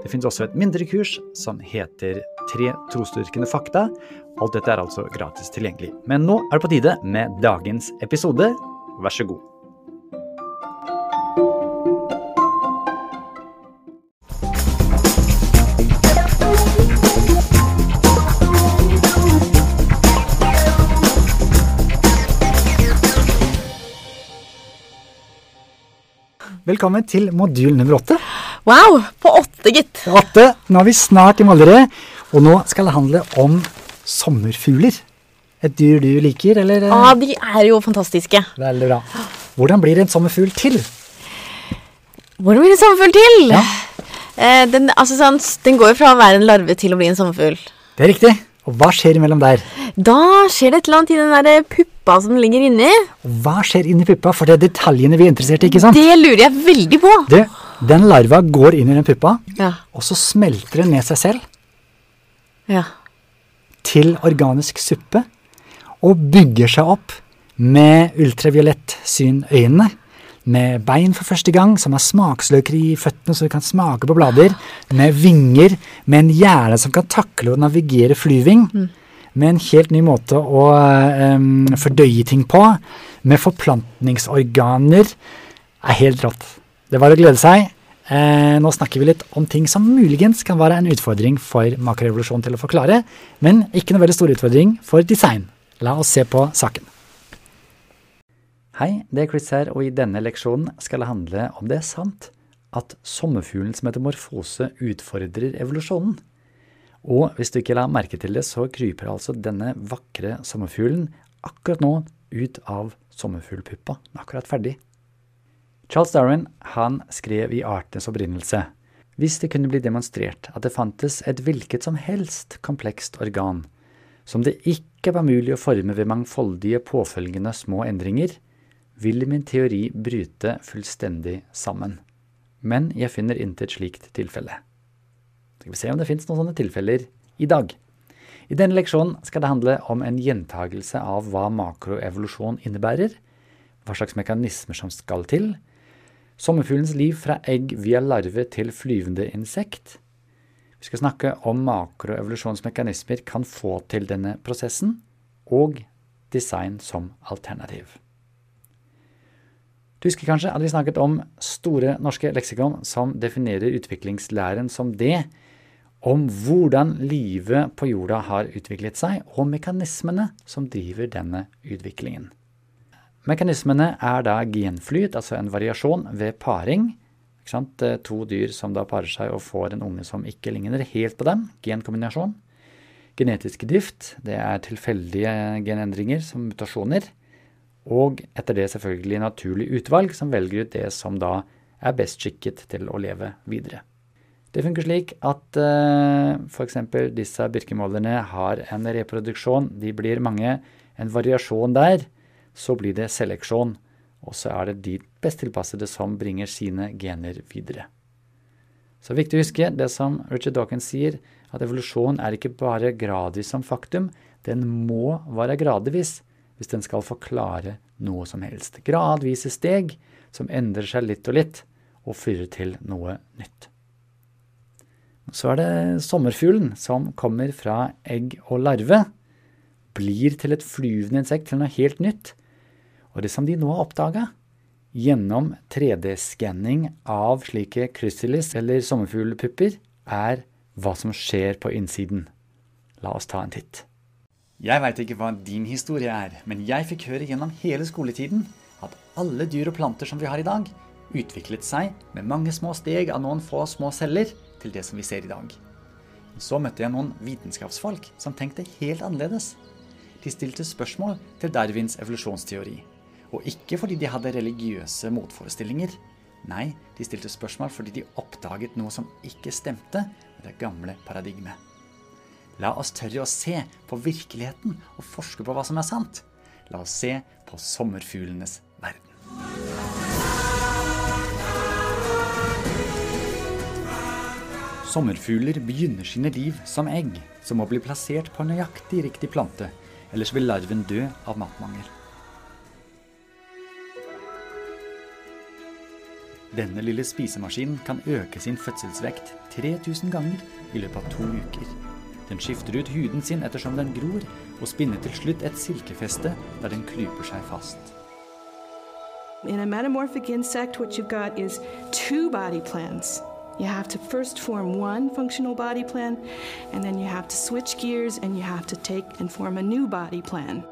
Det finnes også et mindre kurs som heter Tre trosdyrkende fakta. Alt dette er altså gratis tilgjengelig. Men nå er det på tide med dagens episode. Vær så god. Velkommen til modul nummer åtte. Wow! På åtte, gitt. Åtte. Nå er vi snart i Målerød, og nå skal det handle om sommerfugler. Et dyr du liker, eller? Ah, de er jo fantastiske. Veldig bra. Hvordan blir en sommerfugl til? Hvordan blir en sommerfugl til? Ja. Eh, den, altså, sånn, den går jo fra å være en larve til å bli en sommerfugl. Det er riktig. Og hva skjer imellom der? Da skjer det et eller annet i den der puppa som ligger inni. Hva skjer inni puppa? For det er detaljene vi er interessert i, ikke sant? Det lurer jeg veldig på. Du, den larva går inn i den puppa, Ja. og så smelter den ned seg selv ja. til organisk suppe, og bygger seg opp med ultraviolett syn øynene, med bein for første gang, som har smaksløker i føttene så du kan smake på blader, med vinger, med en hjerne som kan takle å navigere flyving, med en helt ny måte å um, fordøye ting på, med forplantningsorganer, er helt rått. Det var å glede seg. Eh, nå snakker vi litt om ting som muligens kan være en utfordring for makrorevolusjon til å forklare, men ikke noe veldig stor utfordring for design. La oss se på saken. Hei, det er Chris her, og i denne leksjonen skal det handle om det er sant at sommerfuglens metamorfose utfordrer evolusjonen. Og hvis du ikke la merke til det, så kryper altså denne vakre sommerfuglen akkurat nå ut av sommerfuglpuppa. Er akkurat ferdig. Charles Darwin han skrev i Artenes opprinnelse hvis det kunne bli demonstrert at det fantes et hvilket som helst komplekst organ som det ikke var mulig å forme ved mangfoldige påfølgende små endringer, ville min teori bryte fullstendig sammen. Men jeg finner intet slikt tilfelle. Så Skal vi se om det finnes noen sånne tilfeller i dag. I denne leksjonen skal det handle om en gjentagelse av hva makroevolusjon innebærer, hva slags mekanismer som skal til, sommerfuglens liv fra egg via larve til flyvende insekt. Vi skal snakke om makroevolusjonsmekanismer kan få til denne prosessen, og design som alternativ. Du husker kanskje at vi snakket om Store norske leksikon som definerer utviklingslæren som det, om hvordan livet på jorda har utviklet seg, og mekanismene som driver denne utviklingen. Mekanismene er da genflyt, altså en variasjon ved paring. To dyr som da parer seg og får en unge som ikke ligner helt på dem. Genkombinasjon. Genetisk drift, det er tilfeldige genendringer som mutasjoner. Og etter det selvfølgelig naturlig utvalg, som velger ut det som da er best skikket til å leve videre. Det funker slik at uh, f.eks. disse birkemålerne har en reproduksjon. De blir mange. En variasjon der. Så blir det seleksjon. Og så er det de best tilpassede som bringer sine gener videre. Så viktig å huske det som Richard Dawkins sier, at evolusjon er ikke bare gradvis som faktum. Den må være gradvis hvis den skal forklare noe som helst. Gradvise steg som endrer seg litt og litt, og fyrer til noe nytt. Så er det sommerfuglen som kommer fra egg og larve, blir til et flyvende insekt, til noe helt nytt. Og det som de nå har oppdaga, gjennom 3D-skanning av slike chrysalis eller sommerfuglpupper, er hva som skjer på innsiden. La oss ta en titt. Jeg veit ikke hva din historie er, men jeg fikk høre gjennom hele skoletiden at alle dyr og planter som vi har i dag, utviklet seg med mange små steg av noen få små celler til det som vi ser i dag. Så møtte jeg noen vitenskapsfolk som tenkte helt annerledes. De stilte spørsmål til Darwins evolusjonsteori. Og ikke fordi de hadde religiøse motforestillinger. Nei, de stilte spørsmål fordi de oppdaget noe som ikke stemte med det gamle paradigmet. La oss tørre å se på virkeligheten og forske på hva som er sant. La oss se på sommerfuglenes verden. Sommerfugler begynner sine liv som egg, som må bli plassert på nøyaktig riktig plante, ellers vil larven dø av matmangel. Denne lille spisemaskinen kan øke sin fødselsvekt 3000 ganger i løpet av to uker. Den skifter ut huden sin ettersom den gror, og spinner til slutt et silkefeste der den klyper seg fast. In a metamorphic insect, what you've got is two body plans. You have to first form one functional body plan, and then you have to switch gears and you have to take and form a new body plan.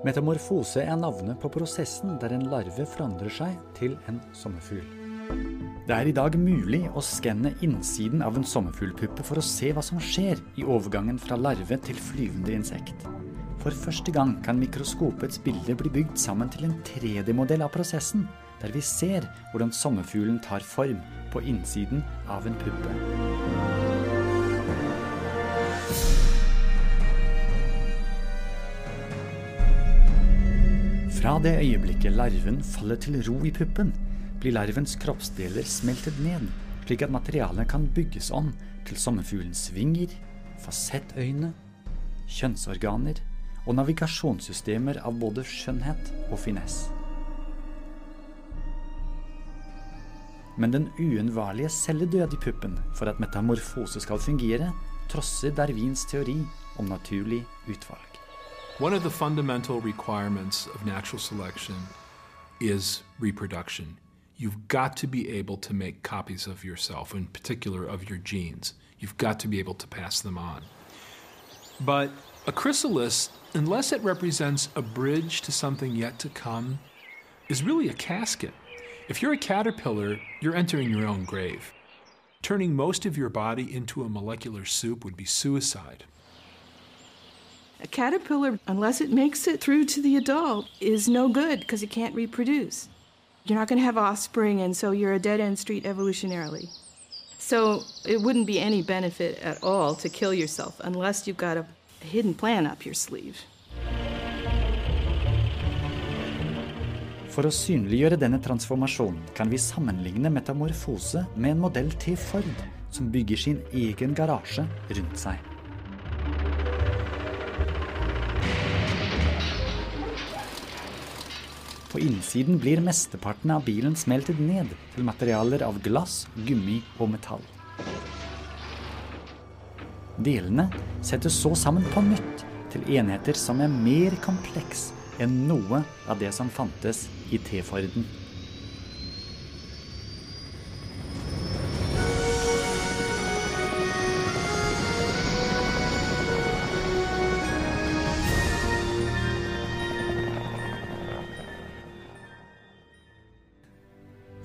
Metamorfose er navnet på prosessen der en larve forandrer seg til en sommerfugl. Det er i dag mulig å skanne innsiden av en sommerfuglpuppe for å se hva som skjer i overgangen fra larve til flyvende insekt. For første gang kan mikroskopets bilde bli bygd sammen til en 3D-modell av prosessen, der vi ser hvordan sommerfuglen tar form på innsiden av en puppe. Fra det øyeblikket larven faller til ro i puppen, blir larvens kroppsdeler smeltet ned, slik at materialet kan bygges om til sommerfuglens vinger, fasettøyne, kjønnsorganer og navigasjonssystemer av både skjønnhet og finesse. Men den uunnværlige celledød i puppen for at metamorfose skal fungere, trosser Darwins teori om naturlig utvalg. One of the fundamental requirements of natural selection is reproduction. You've got to be able to make copies of yourself, in particular of your genes. You've got to be able to pass them on. But a chrysalis, unless it represents a bridge to something yet to come, is really a casket. If you're a caterpillar, you're entering your own grave. Turning most of your body into a molecular soup would be suicide. A caterpillar, unless it makes it through to the adult, is no good because it can't reproduce. You're not going to have offspring, and so you're a dead end street evolutionarily. So it wouldn't be any benefit at all to kill yourself unless you've got a, hidden plan up your sleeve. For å synliggjøre denne transformasjonen kan vi sammenligne metamorfose med en modell til Ford, som bygger sin egen garasje rundt seg. På innsiden blir mesteparten av bilen smeltet ned til materialer av glass, gummi og metall. Delene settes så sammen på nytt til enheter som er mer kompleks enn noe av det som fantes i T-Forden.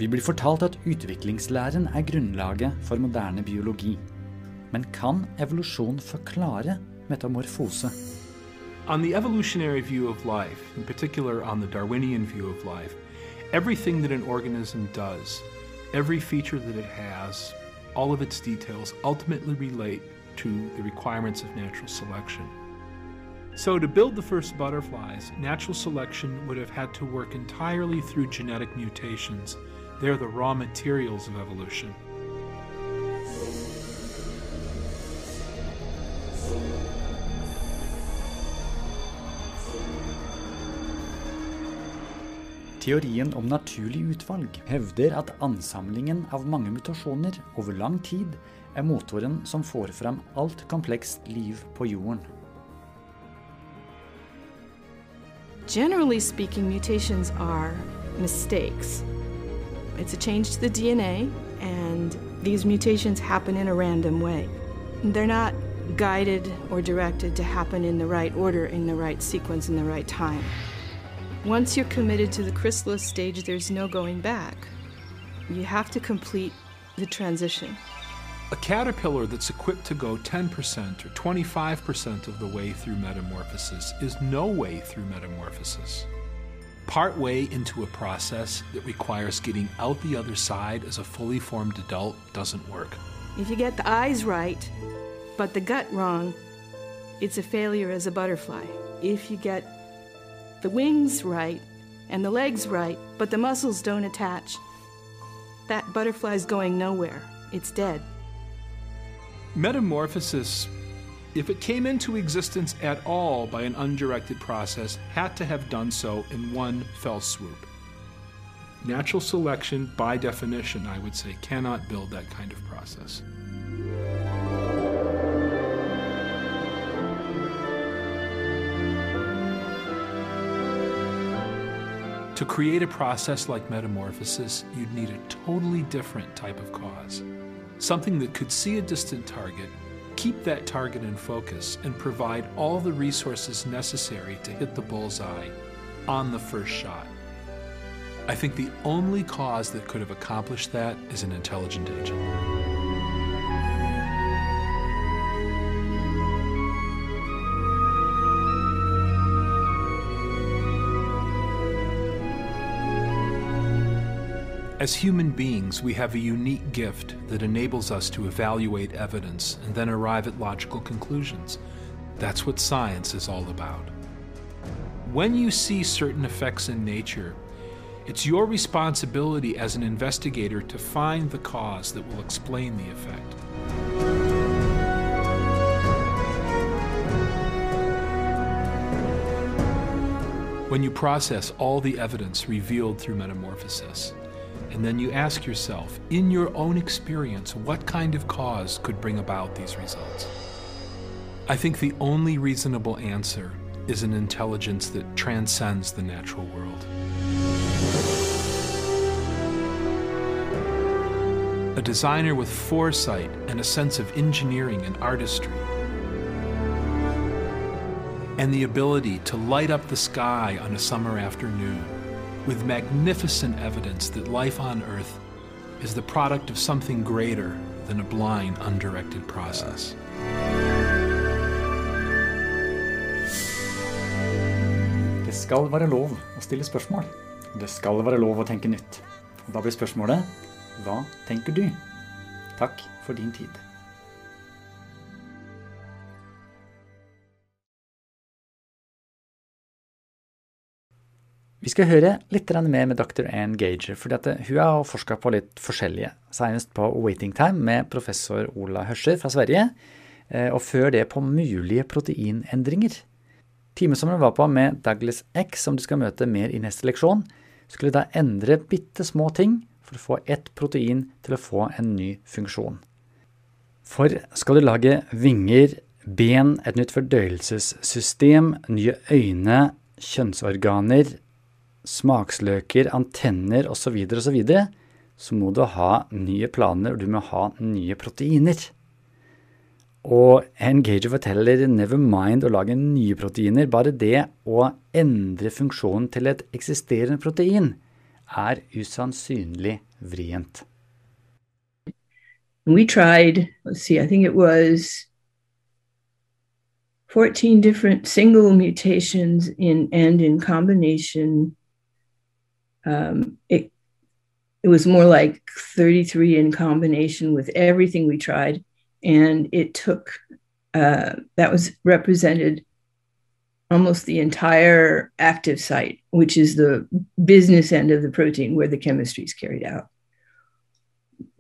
Vi blir fortalt at utviklingslæren er grunnlaget for moderne biologi. Men kan evolusjon forklare metamorfose? On the evolutionary view of life, in particular on the Darwinian view of life, everything that an organism does, every feature that it has, all of its details ultimately relate to the requirements of natural selection. So, to build the first butterflies, natural selection would have had to work entirely through genetic mutations. They're the raw materials of evolution. Teorien om naturlig utvalg hevder at ansamlingen av mange mutasjoner over lang tid er motoren som får fram alt komplekst liv på jorden. Generally speaking, mutations are mistakes. It's a change to the DNA, and these mutations happen in a random way. They're not guided or directed to happen in the right order, in the right sequence, in the right time. Once you're committed to the chrysalis stage, there's no going back. You have to complete the transition. A caterpillar that's equipped to go 10% or 25% of the way through metamorphosis is no way through metamorphosis. Part way into a process that requires getting out the other side as a fully formed adult doesn't work. If you get the eyes right, but the gut wrong, it's a failure as a butterfly. If you get the wings right and the legs right, but the muscles don't attach. That butterfly's going nowhere. It's dead. Metamorphosis, if it came into existence at all by an undirected process, had to have done so in one fell swoop. Natural selection, by definition, I would say, cannot build that kind of process. To create a process like metamorphosis, you'd need a totally different type of cause. Something that could see a distant target, keep that target in focus, and provide all the resources necessary to hit the bullseye on the first shot. I think the only cause that could have accomplished that is an intelligent agent. As human beings, we have a unique gift that enables us to evaluate evidence and then arrive at logical conclusions. That's what science is all about. When you see certain effects in nature, it's your responsibility as an investigator to find the cause that will explain the effect. When you process all the evidence revealed through metamorphosis, and then you ask yourself, in your own experience, what kind of cause could bring about these results? I think the only reasonable answer is an intelligence that transcends the natural world. A designer with foresight and a sense of engineering and artistry. And the ability to light up the sky on a summer afternoon with magnificent evidence that life on Earth is the product of something greater than a blind, undirected process. Det skal være lov å stille spørsmål. Det skal være lov å tenke nytt. Og da blir spørsmålet hva tenker du? Takk for din tid. Vi skal høre litt mer med dr. Ann Gager, for hun har forska på litt forskjellige. Senest på Waiting Time med professor Ola Hørscher fra Sverige, og før det på mulige proteinendringer. Timen som hun var på med Douglas X, som du skal møte mer i neste leksjon, skulle da endre bitte små ting for å få ett protein til å få en ny funksjon. For skal du lage vinger, ben, et nytt fordøyelsessystem, nye øyne, kjønnsorganer, smaksløker, antenner osv., og så, så må du ha nye planer, og du må ha nye proteiner. Og Engager forteller never mind å lage nye proteiner, bare det å endre funksjonen til et eksisterende protein er usannsynlig vrient. We tried, let's see, I think it was 14 different single mutations in and in combination um, it it was more like 33 in combination with everything we tried. And it took uh, that was represented almost the entire active site which is the business end of the protein where the chemistry is carried out.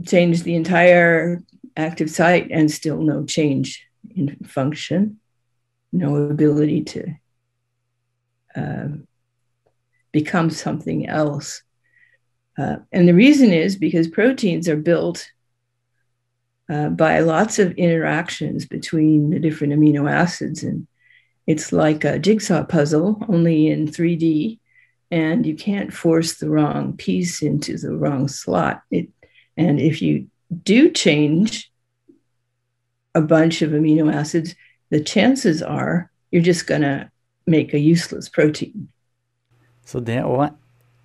Changed the entire active site and still no change in function no ability to um, become something else. Uh, and the reason is because proteins are built uh, by lots of interactions between the different amino acids. And it's like a jigsaw puzzle, only in 3D. And you can't force the wrong piece into the wrong slot. It, and if you do change a bunch of amino acids, the chances are you're just going to make a useless protein. Så det å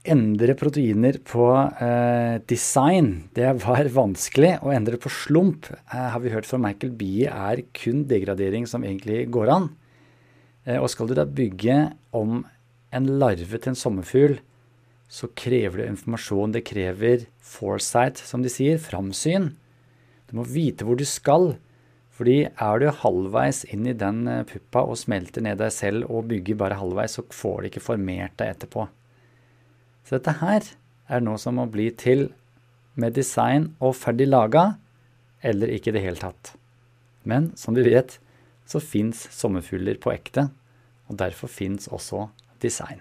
endre proteiner på eh, design, det var vanskelig. Å endre på slump, eh, har vi hørt fra Michael Bie, er kun degradering som egentlig går an. Eh, og skal du da bygge om en larve til en sommerfugl, så krever det informasjon. Det krever foresight, som de sier, framsyn. Du må vite hvor du skal. Fordi er du halvveis inn i den eh, puppa og smelter ned deg selv og bygger bare halvveis, så får du ikke formert deg etterpå. Så dette her er noe som må bli til med design og ferdig laga, eller ikke i det hele tatt. Men som du vet, så fins sommerfugler på ekte, og derfor fins også design.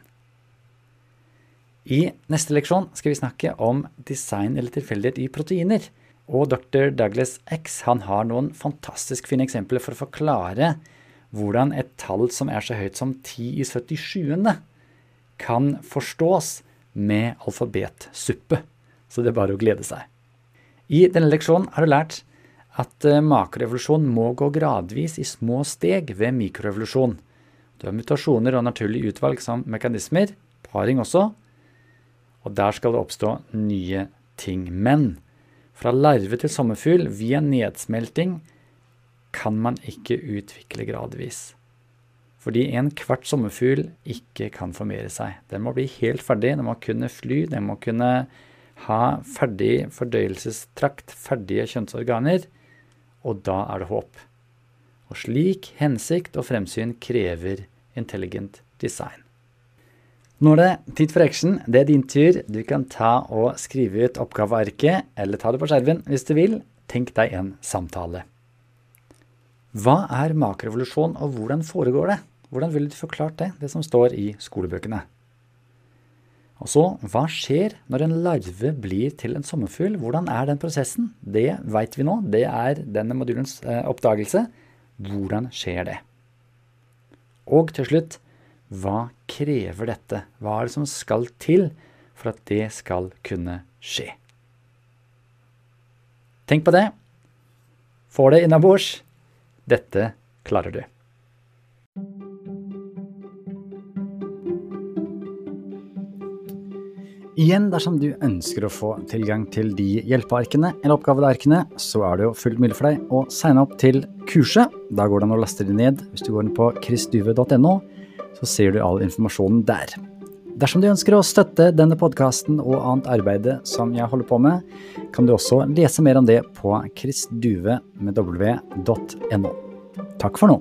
I neste leksjon skal vi snakke om design eller tilfeldighet i proteiner. Og dr. Douglas X han har noen fantastisk fine eksempler for å forklare hvordan et tall som er så høyt som 10 i 77. kan forstås med alfabetsuppe. Så det er bare å glede seg. I denne leksjonen har du lært at eh, makroevolusjon må gå gradvis i små steg ved mikroevolusjon. Du har mutasjoner og naturlig utvalg som mekanismer, paring også, og der skal det oppstå nye ting. Men fra larve til sommerfugl via nedsmelting kan man ikke utvikle gradvis. Fordi en kvart sommerfugl ikke kan formere seg. Den må bli helt ferdig, den må kunne fly, den må kunne ha ferdig fordøyelsestrakt, ferdige kjønnsorganer, og da er det håp. Og slik hensikt og fremsyn krever intelligent design. Nå er det tid for action. Det er din tur. Du kan ta og skrive ut oppgavearket, eller ta det på skjermen hvis du vil. Tenk deg en samtale. Hva er makroevolusjon, og hvordan foregår det? Hvordan ville du forklart det, det som står i skolebøkene? Og så, hva skjer når en larve blir til en sommerfugl? Hvordan er den prosessen? Det veit vi nå. Det er denne modulens eh, oppdagelse. Hvordan skjer det? Og til slutt, hva krever dette? Hva er det som skal til for at det skal kunne skje? Tenk på det. Få det innabords. Dette klarer du. Igjen, dersom du ønsker å få tilgang til de hjelpearkene eller oppgavearkene, så er det jo fullt mulig for deg å signe opp til kurset. Da går det an å laste det ned hvis du går inn på chrisduve.no så ser du all informasjonen der. Dersom du ønsker å støtte denne podkasten og annet arbeid som jeg holder på med, kan du også lese mer om det på kristduve.no. Takk for nå.